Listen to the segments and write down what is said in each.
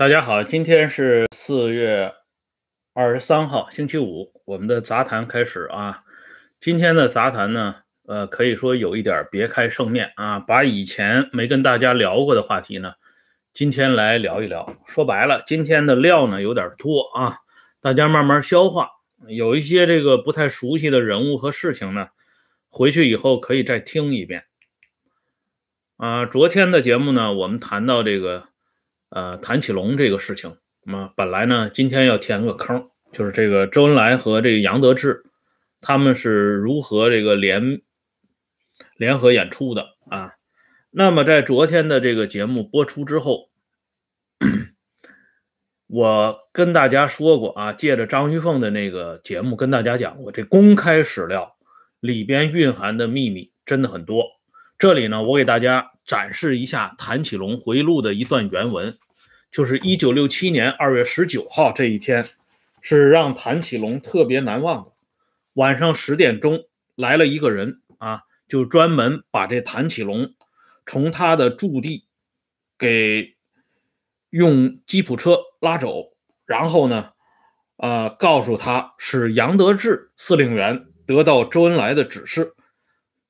大家好，今天是四月二十三号，星期五，我们的杂谈开始啊。今天的杂谈呢，呃，可以说有一点别开生面啊，把以前没跟大家聊过的话题呢，今天来聊一聊。说白了，今天的料呢有点多啊，大家慢慢消化。有一些这个不太熟悉的人物和事情呢，回去以后可以再听一遍。啊，昨天的节目呢，我们谈到这个。呃，谭启龙这个事情，那么本来呢，今天要填个坑，就是这个周恩来和这个杨得志，他们是如何这个联联合演出的啊？那么在昨天的这个节目播出之后，我跟大家说过啊，借着张玉凤的那个节目跟大家讲过，这公开史料里边蕴含的秘密真的很多。这里呢，我给大家展示一下谭启龙回忆录的一段原文，就是一九六七年二月十九号这一天，是让谭启龙特别难忘的。晚上十点钟来了一个人啊，就专门把这谭启龙从他的驻地给用吉普车拉走，然后呢，呃，告诉他是杨得志司令员得到周恩来的指示。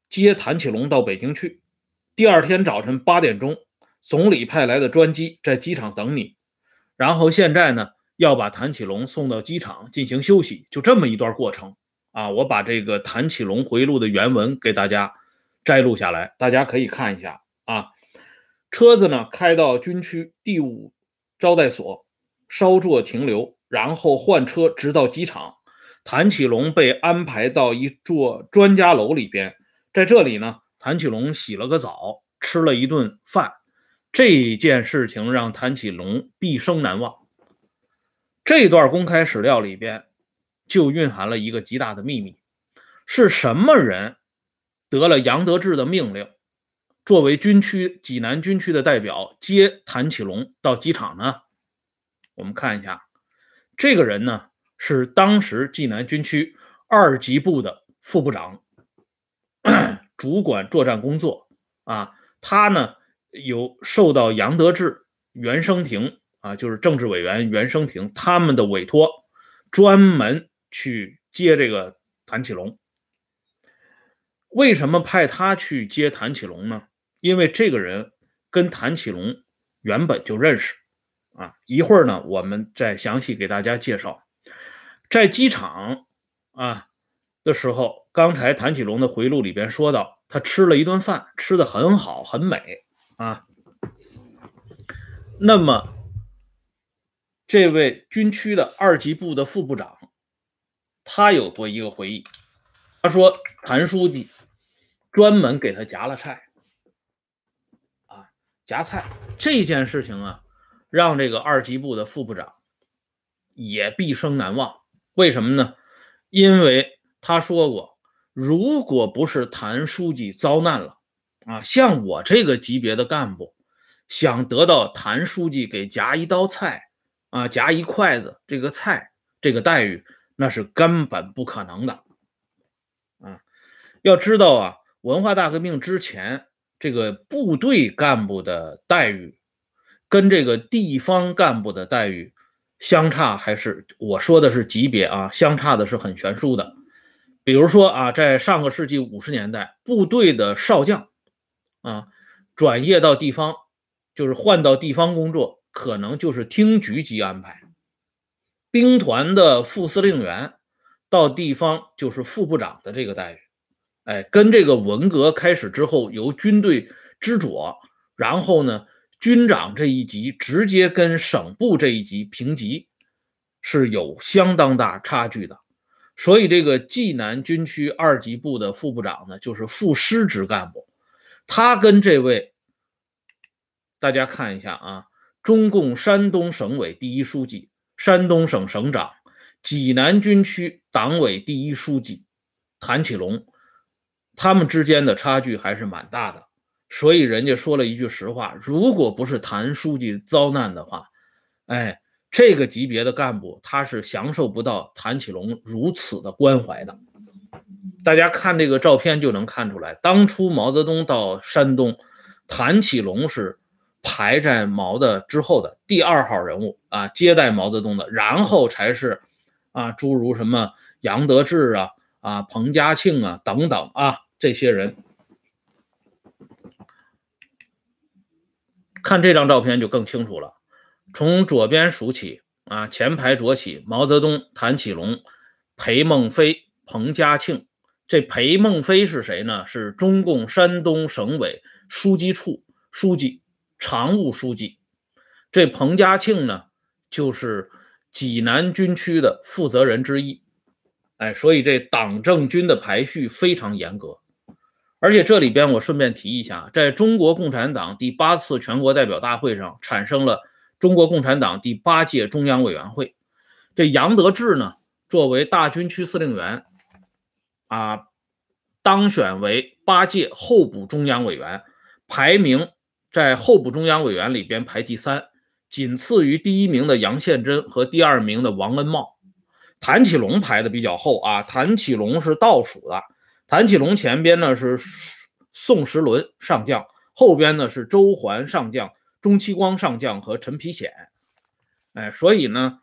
接谭启龙到北京去。第二天早晨八点钟，总理派来的专机在机场等你。然后现在呢，要把谭启龙送到机场进行休息，就这么一段过程啊。我把这个谭启龙回路的原文给大家摘录下来，大家可以看一下啊。车子呢开到军区第五招待所，稍作停留，然后换车直到机场。谭启龙被安排到一座专家楼里边。在这里呢，谭启龙洗了个澡，吃了一顿饭，这件事情让谭启龙毕生难忘。这段公开史料里边就蕴含了一个极大的秘密：是什么人得了杨得志的命令，作为军区济南军区的代表接谭启龙到机场呢？我们看一下，这个人呢是当时济南军区二级部的副部长。主管作战工作啊，他呢有受到杨得志、袁生平啊，就是政治委员袁生平他们的委托，专门去接这个谭启龙。为什么派他去接谭启龙呢？因为这个人跟谭启龙原本就认识啊。一会儿呢，我们再详细给大家介绍，在机场啊的时候。刚才谭启龙的回忆录里边说到，他吃了一顿饭，吃的很好，很美啊。那么，这位军区的二级部的副部长，他有过一个回忆，他说谭书记专门给他夹了菜，啊，夹菜这件事情啊，让这个二级部的副部长也毕生难忘。为什么呢？因为他说过。如果不是谭书记遭难了，啊，像我这个级别的干部，想得到谭书记给夹一刀菜，啊，夹一筷子这个菜，这个待遇，那是根本不可能的，啊，要知道啊，文化大革命之前，这个部队干部的待遇，跟这个地方干部的待遇相差，还是我说的是级别啊，相差的是很悬殊的。比如说啊，在上个世纪五十年代，部队的少将啊，转业到地方，就是换到地方工作，可能就是厅局级安排；兵团的副司令员到地方就是副部长的这个待遇。哎，跟这个文革开始之后，由军队支左，然后呢，军长这一级直接跟省部这一级平级，是有相当大差距的。所以，这个济南军区二级部的副部长呢，就是副师职干部。他跟这位，大家看一下啊，中共山东省委第一书记、山东省省长、济南军区党委第一书记谭启龙，他们之间的差距还是蛮大的。所以，人家说了一句实话：如果不是谭书记遭难的话，哎。这个级别的干部，他是享受不到谭启龙如此的关怀的。大家看这个照片就能看出来，当初毛泽东到山东，谭启龙是排在毛的之后的第二号人物啊，接待毛泽东的，然后才是啊，诸如什么杨得志啊、啊彭家庆啊等等啊这些人。看这张照片就更清楚了，从左边数起啊，前排左起，毛泽东、谭启龙、裴孟非、彭家庆。这裴孟非是谁呢？是中共山东省委书记处书记、常务书记。这彭家庆呢，就是济南军区的负责人之一。哎，所以这党政军的排序非常严格。而且这里边我顺便提一下，在中国共产党第八次全国代表大会上，产生了中国共产党第八届中央委员会。这杨得志呢，作为大军区司令员。啊，当选为八届候补中央委员，排名在候补中央委员里边排第三，仅次于第一名的杨宪珍和第二名的王恩茂。谭启龙排的比较后啊，谭启龙是倒数的。谭启龙前边呢是宋时轮上将，后边呢是周桓上将、钟期光上将和陈丕显。哎，所以呢，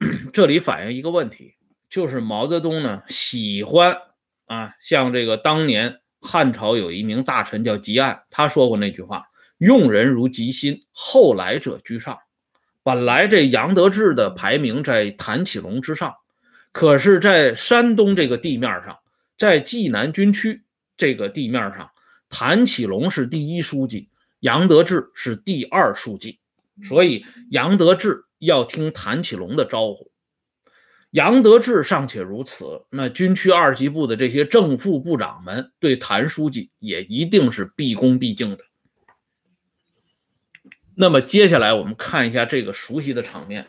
这里反映一个问题。就是毛泽东呢，喜欢啊，像这个当年汉朝有一名大臣叫汲黯，他说过那句话：“用人如吉心，后来者居上。”本来这杨得志的排名在谭启龙之上，可是，在山东这个地面上，在济南军区这个地面上，谭启龙是第一书记，杨得志是第二书记，所以杨得志要听谭启龙的招呼。杨得志尚且如此，那军区二级部的这些正副部长们对谭书记也一定是毕恭毕敬的。那么接下来我们看一下这个熟悉的场面，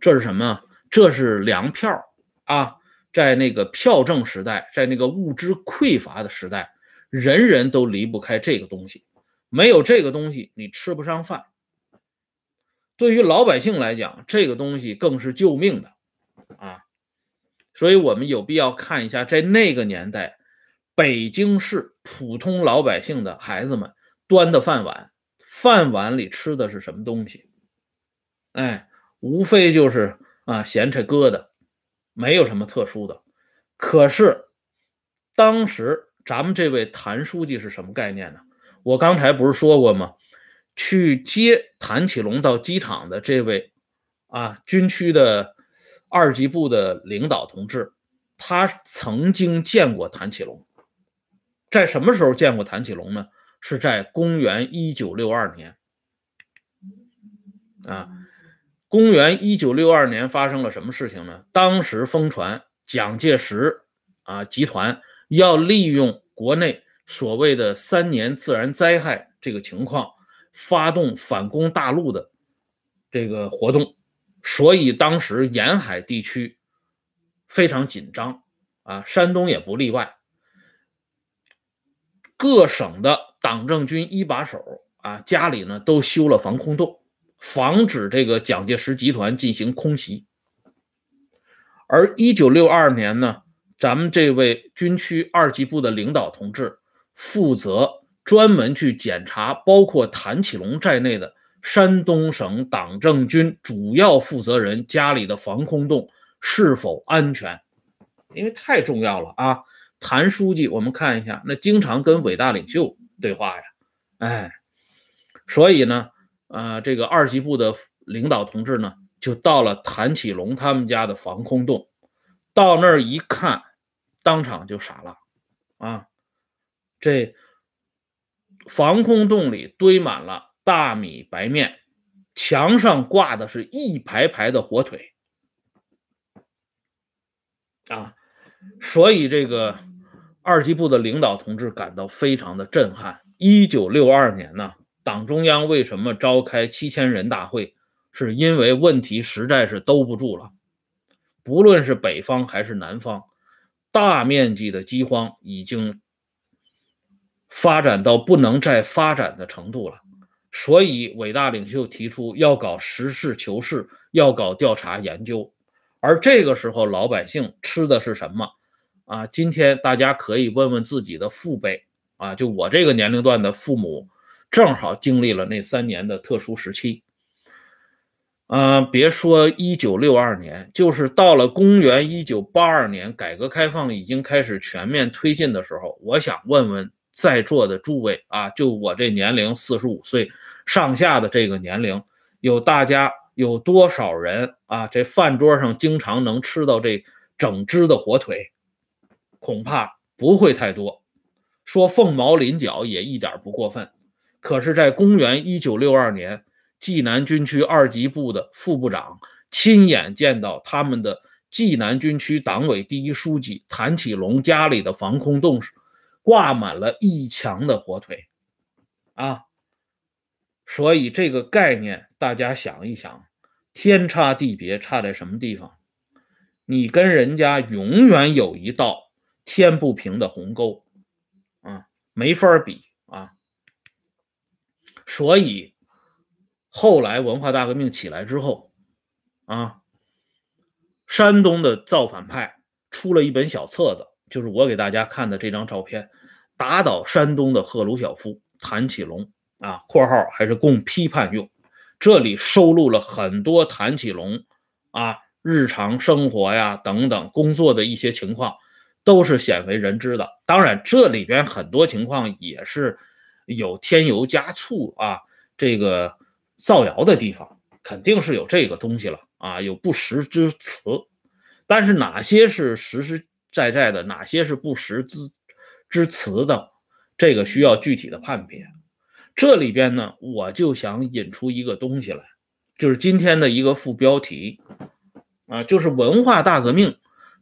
这是什么？这是粮票啊！在那个票证时代，在那个物资匮乏的时代，人人都离不开这个东西，没有这个东西，你吃不上饭。对于老百姓来讲，这个东西更是救命的。啊，所以我们有必要看一下，在那个年代，北京市普通老百姓的孩子们端的饭碗，饭碗里吃的是什么东西？哎，无非就是啊咸菜疙瘩，没有什么特殊的。可是当时咱们这位谭书记是什么概念呢？我刚才不是说过吗？去接谭启龙到机场的这位啊军区的。二级部的领导同志，他曾经见过谭启龙，在什么时候见过谭启龙呢？是在公元一九六二年。啊，公元一九六二年发生了什么事情呢？当时疯传蒋介石啊集团要利用国内所谓的三年自然灾害这个情况，发动反攻大陆的这个活动。所以当时沿海地区非常紧张啊，山东也不例外。各省的党政军一把手啊，家里呢都修了防空洞，防止这个蒋介石集团进行空袭。而一九六二年呢，咱们这位军区二级部的领导同志负责专门去检查，包括谭启龙在内的。山东省党政军主要负责人家里的防空洞是否安全？因为太重要了啊！谭书记，我们看一下，那经常跟伟大领袖对话呀，哎，所以呢，呃，这个二级部的领导同志呢，就到了谭启龙他们家的防空洞，到那儿一看，当场就傻了啊！这防空洞里堆满了。大米白面，墙上挂的是一排排的火腿啊，所以这个二级部的领导同志感到非常的震撼。一九六二年呢，党中央为什么召开七千人大会？是因为问题实在是兜不住了，不论是北方还是南方，大面积的饥荒已经发展到不能再发展的程度了。所以，伟大领袖提出要搞实事求是，要搞调查研究。而这个时候，老百姓吃的是什么？啊，今天大家可以问问自己的父辈啊，就我这个年龄段的父母正好经历了那三年的特殊时期。啊，别说一九六二年，就是到了公元一九八二年，改革开放已经开始全面推进的时候，我想问问在座的诸位啊，就我这年龄四十五岁上下的这个年龄，有大家有多少人啊？这饭桌上经常能吃到这整只的火腿，恐怕不会太多。说凤毛麟角也一点不过分。可是，在公元一九六二年。济南军区二级部的副部长亲眼见到他们的济南军区党委第一书记谭启龙家里的防空洞时挂满了一墙的火腿，啊，所以这个概念大家想一想，天差地别，差在什么地方？你跟人家永远有一道天不平的鸿沟，啊，没法比啊，所以。后来文化大革命起来之后，啊，山东的造反派出了一本小册子，就是我给大家看的这张照片，打倒山东的赫鲁晓夫谭启龙啊（括号还是供批判用）。这里收录了很多谭启龙啊日常生活呀等等工作的一些情况，都是鲜为人知的。当然，这里边很多情况也是有添油加醋啊，这个。造谣的地方肯定是有这个东西了啊，有不实之词，但是哪些是实实在在的，哪些是不实之之词的，这个需要具体的判别。这里边呢，我就想引出一个东西来，就是今天的一个副标题啊，就是文化大革命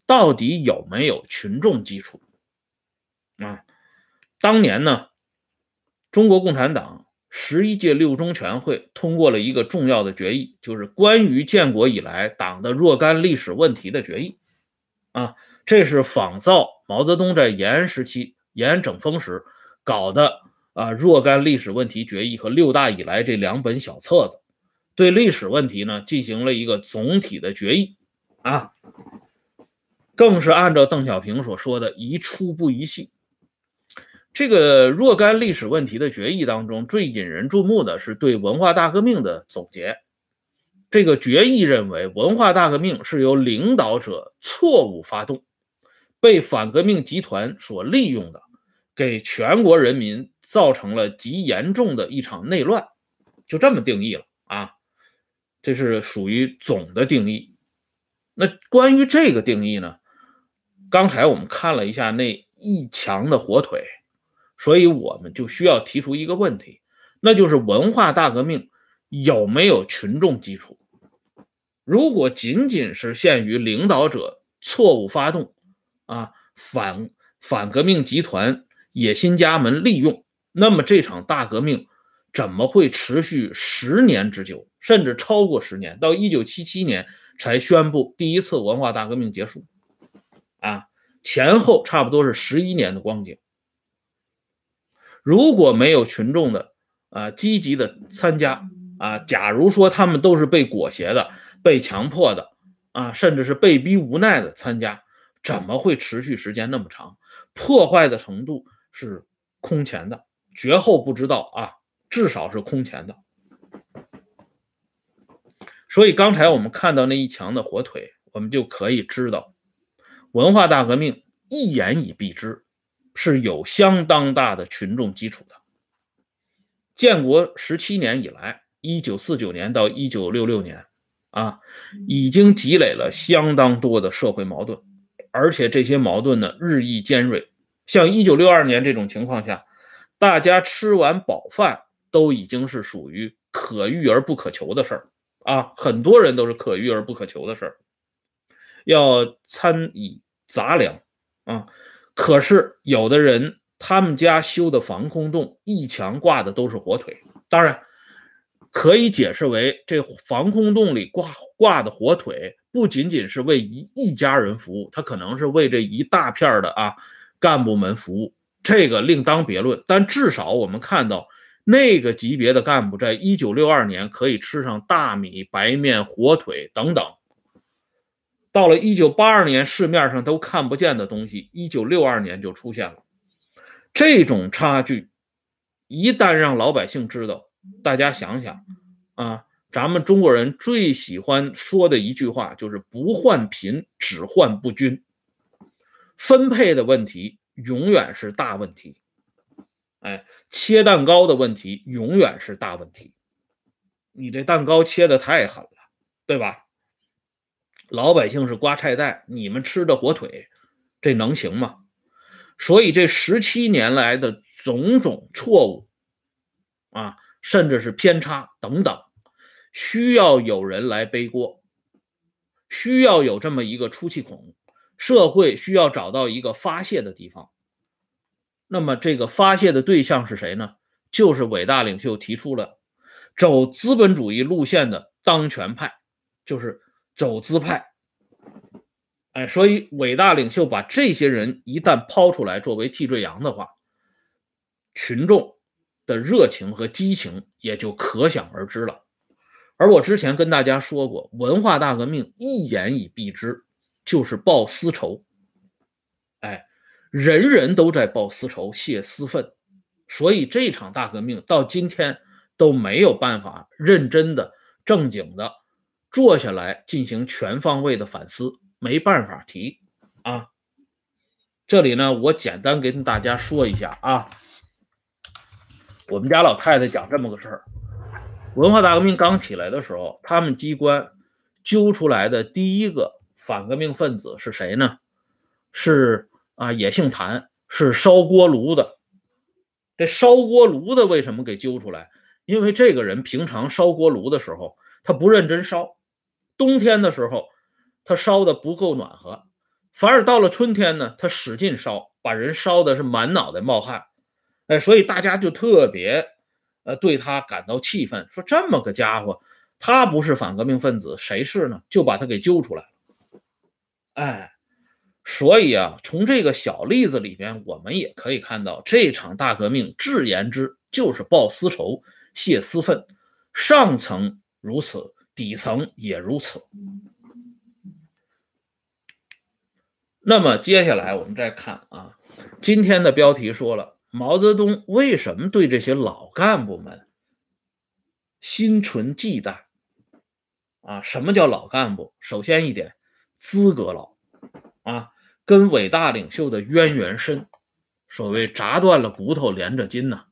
到底有没有群众基础啊？当年呢，中国共产党。十一届六中全会通过了一个重要的决议，就是关于建国以来党的若干历史问题的决议。啊，这是仿造毛泽东在延安时期、延安整风时搞的啊若干历史问题决议和六大以来这两本小册子，对历史问题呢进行了一个总体的决议。啊，更是按照邓小平所说的“宜出不宜细”。这个若干历史问题的决议当中，最引人注目的是对文化大革命的总结。这个决议认为，文化大革命是由领导者错误发动，被反革命集团所利用的，给全国人民造成了极严重的一场内乱。就这么定义了啊，这是属于总的定义。那关于这个定义呢？刚才我们看了一下那一墙的火腿。所以，我们就需要提出一个问题，那就是文化大革命有没有群众基础？如果仅仅是限于领导者错误发动，啊，反反革命集团野心家们利用，那么这场大革命怎么会持续十年之久，甚至超过十年？到一九七七年才宣布第一次文化大革命结束，啊，前后差不多是十一年的光景。如果没有群众的啊积极的参加啊，假如说他们都是被裹挟的、被强迫的啊，甚至是被逼无奈的参加，怎么会持续时间那么长？破坏的程度是空前的，绝后不知道啊，至少是空前的。所以刚才我们看到那一墙的火腿，我们就可以知道，文化大革命一言以蔽之。是有相当大的群众基础的。建国十七年以来，一九四九年到一九六六年，啊，已经积累了相当多的社会矛盾，而且这些矛盾呢日益尖锐。像一九六二年这种情况下，大家吃完饱饭都已经是属于可遇而不可求的事儿啊，很多人都是可遇而不可求的事儿，要餐以杂粮啊。可是有的人，他们家修的防空洞一墙挂的都是火腿，当然可以解释为这防空洞里挂挂的火腿不仅仅是为一一家人服务，他可能是为这一大片的啊干部们服务，这个另当别论。但至少我们看到那个级别的干部，在一九六二年可以吃上大米、白面、火腿等等。到了一九八二年，市面上都看不见的东西，一九六二年就出现了。这种差距一旦让老百姓知道，大家想想啊，咱们中国人最喜欢说的一句话就是“不患贫，只患不均”。分配的问题永远是大问题，哎，切蛋糕的问题永远是大问题。你这蛋糕切的太狠了，对吧？老百姓是刮菜袋，你们吃的火腿，这能行吗？所以这十七年来的种种错误啊，甚至是偏差等等，需要有人来背锅，需要有这么一个出气孔。社会需要找到一个发泄的地方，那么这个发泄的对象是谁呢？就是伟大领袖提出了走资本主义路线的当权派，就是走资派。哎，所以伟大领袖把这些人一旦抛出来作为替罪羊的话，群众的热情和激情也就可想而知了。而我之前跟大家说过，文化大革命一言以蔽之。就是报私仇，哎，人人都在报私仇、泄私愤，所以这场大革命到今天都没有办法认真的、正经的坐下来进行全方位的反思，没办法提啊。这里呢，我简单跟大家说一下啊，我们家老太太讲这么个事儿：文化大革命刚起来的时候，他们机关揪出来的第一个。反革命分子是谁呢？是啊，也姓谭，是烧锅炉的。这烧锅炉的为什么给揪出来？因为这个人平常烧锅炉的时候，他不认真烧，冬天的时候他烧的不够暖和，反而到了春天呢，他使劲烧，把人烧的是满脑袋冒汗。哎，所以大家就特别呃对他感到气愤，说这么个家伙，他不是反革命分子，谁是呢？就把他给揪出来了。哎，所以啊，从这个小例子里边，我们也可以看到，这场大革命，至言之就是报私仇、泄私愤，上层如此，底层也如此。那么接下来我们再看啊，今天的标题说了，毛泽东为什么对这些老干部们心存忌惮？啊，什么叫老干部？首先一点。资格老啊，跟伟大领袖的渊源深，所谓砸断了骨头连着筋呐。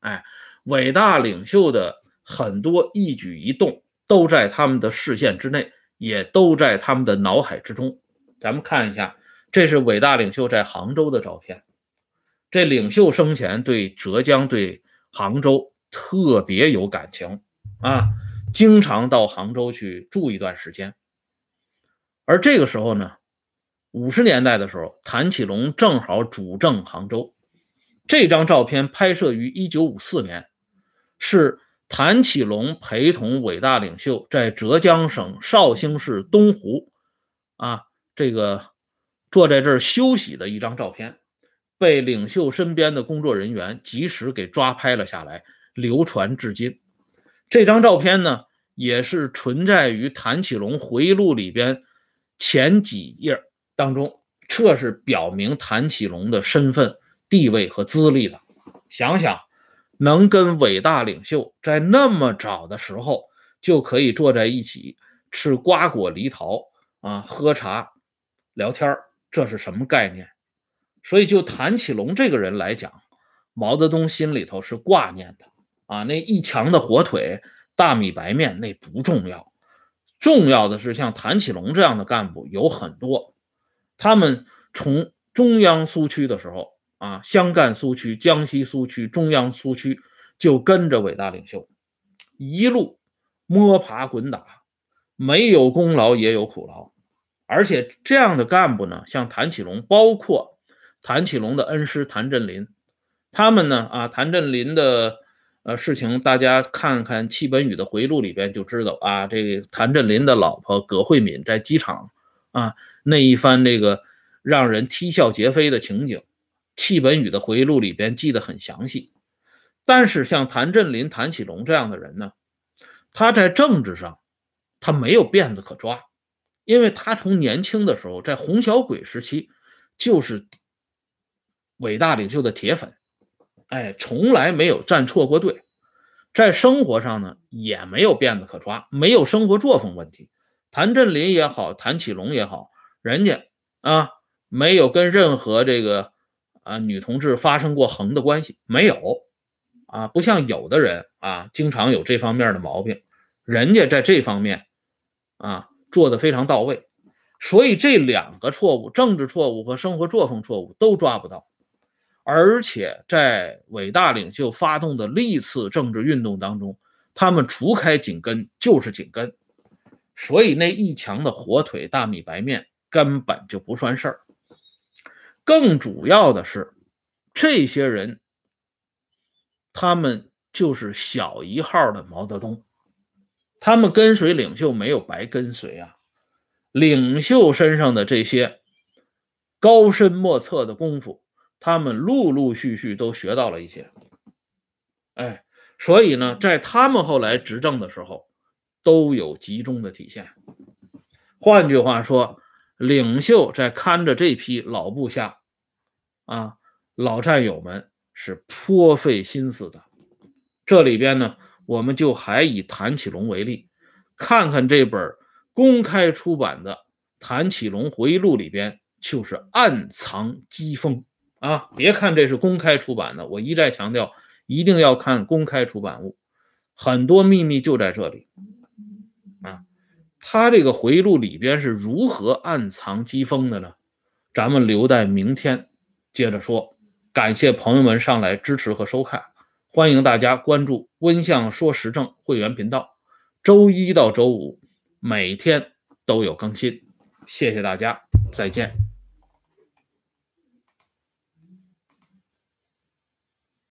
哎，伟大领袖的很多一举一动都在他们的视线之内，也都在他们的脑海之中。咱们看一下，这是伟大领袖在杭州的照片。这领袖生前对浙江、对杭州特别有感情啊，经常到杭州去住一段时间。而这个时候呢，五十年代的时候，谭启龙正好主政杭州。这张照片拍摄于一九五四年，是谭启龙陪同伟大领袖在浙江省绍兴市东湖，啊，这个坐在这儿休息的一张照片，被领袖身边的工作人员及时给抓拍了下来，流传至今。这张照片呢，也是存在于谭启龙回忆录里边。前几页当中，这是表明谭启龙的身份地位和资历的。想想，能跟伟大领袖在那么早的时候就可以坐在一起吃瓜果梨桃啊，喝茶聊天这是什么概念？所以，就谭启龙这个人来讲，毛泽东心里头是挂念的啊。那一墙的火腿、大米白面那不重要。重要的是，像谭启龙这样的干部有很多，他们从中央苏区的时候啊，湘赣苏区、江西苏区、中央苏区就跟着伟大领袖一路摸爬滚打，没有功劳也有苦劳，而且这样的干部呢，像谭启龙，包括谭启龙的恩师谭震林，他们呢啊，谭震林的。呃，事情大家看看戚本禹的回忆录里边就知道啊，这个谭震林的老婆葛慧敏在机场啊那一番这个让人啼笑皆非的情景，戚本禹的回忆录里边记得很详细。但是像谭震林、谭启龙这样的人呢，他在政治上他没有辫子可抓，因为他从年轻的时候在红小鬼时期就是伟大领袖的铁粉。哎，从来没有站错过队，在生活上呢也没有辫子可抓，没有生活作风问题。谭震林也好，谭启龙也好，人家啊没有跟任何这个啊女同志发生过横的关系，没有啊，不像有的人啊，经常有这方面的毛病，人家在这方面啊做的非常到位，所以这两个错误，政治错误和生活作风错误都抓不到，而且在伟大领袖发动的历次政治运动当中，他们除开紧跟就是紧跟。所以那一墙的火腿大米白面根本就不算事儿。更主要的是，这些人他们就是小一号的毛泽东，他们跟随领袖没有白跟随啊。领袖身上的这些高深莫测的功夫，他们陆陆续续都学到了一些。哎，所以呢，在他们后来执政的时候。都有集中的体现。换句话说，领袖在看着这批老部下，啊，老战友们是颇费心思的。这里边呢，我们就还以谭启龙为例，看看这本公开出版的《谭启龙回忆录》里边，就是暗藏机锋啊！别看这是公开出版的，我一再强调，一定要看公开出版物，很多秘密就在这里。啊他这个回忆录里边是如何暗藏机锋的呢？咱们留待明天接着说。感谢朋友们上来支持和收看，欢迎大家关注“温相说时政”会员频道，周一到周五每天都有更新。谢谢大家，再见。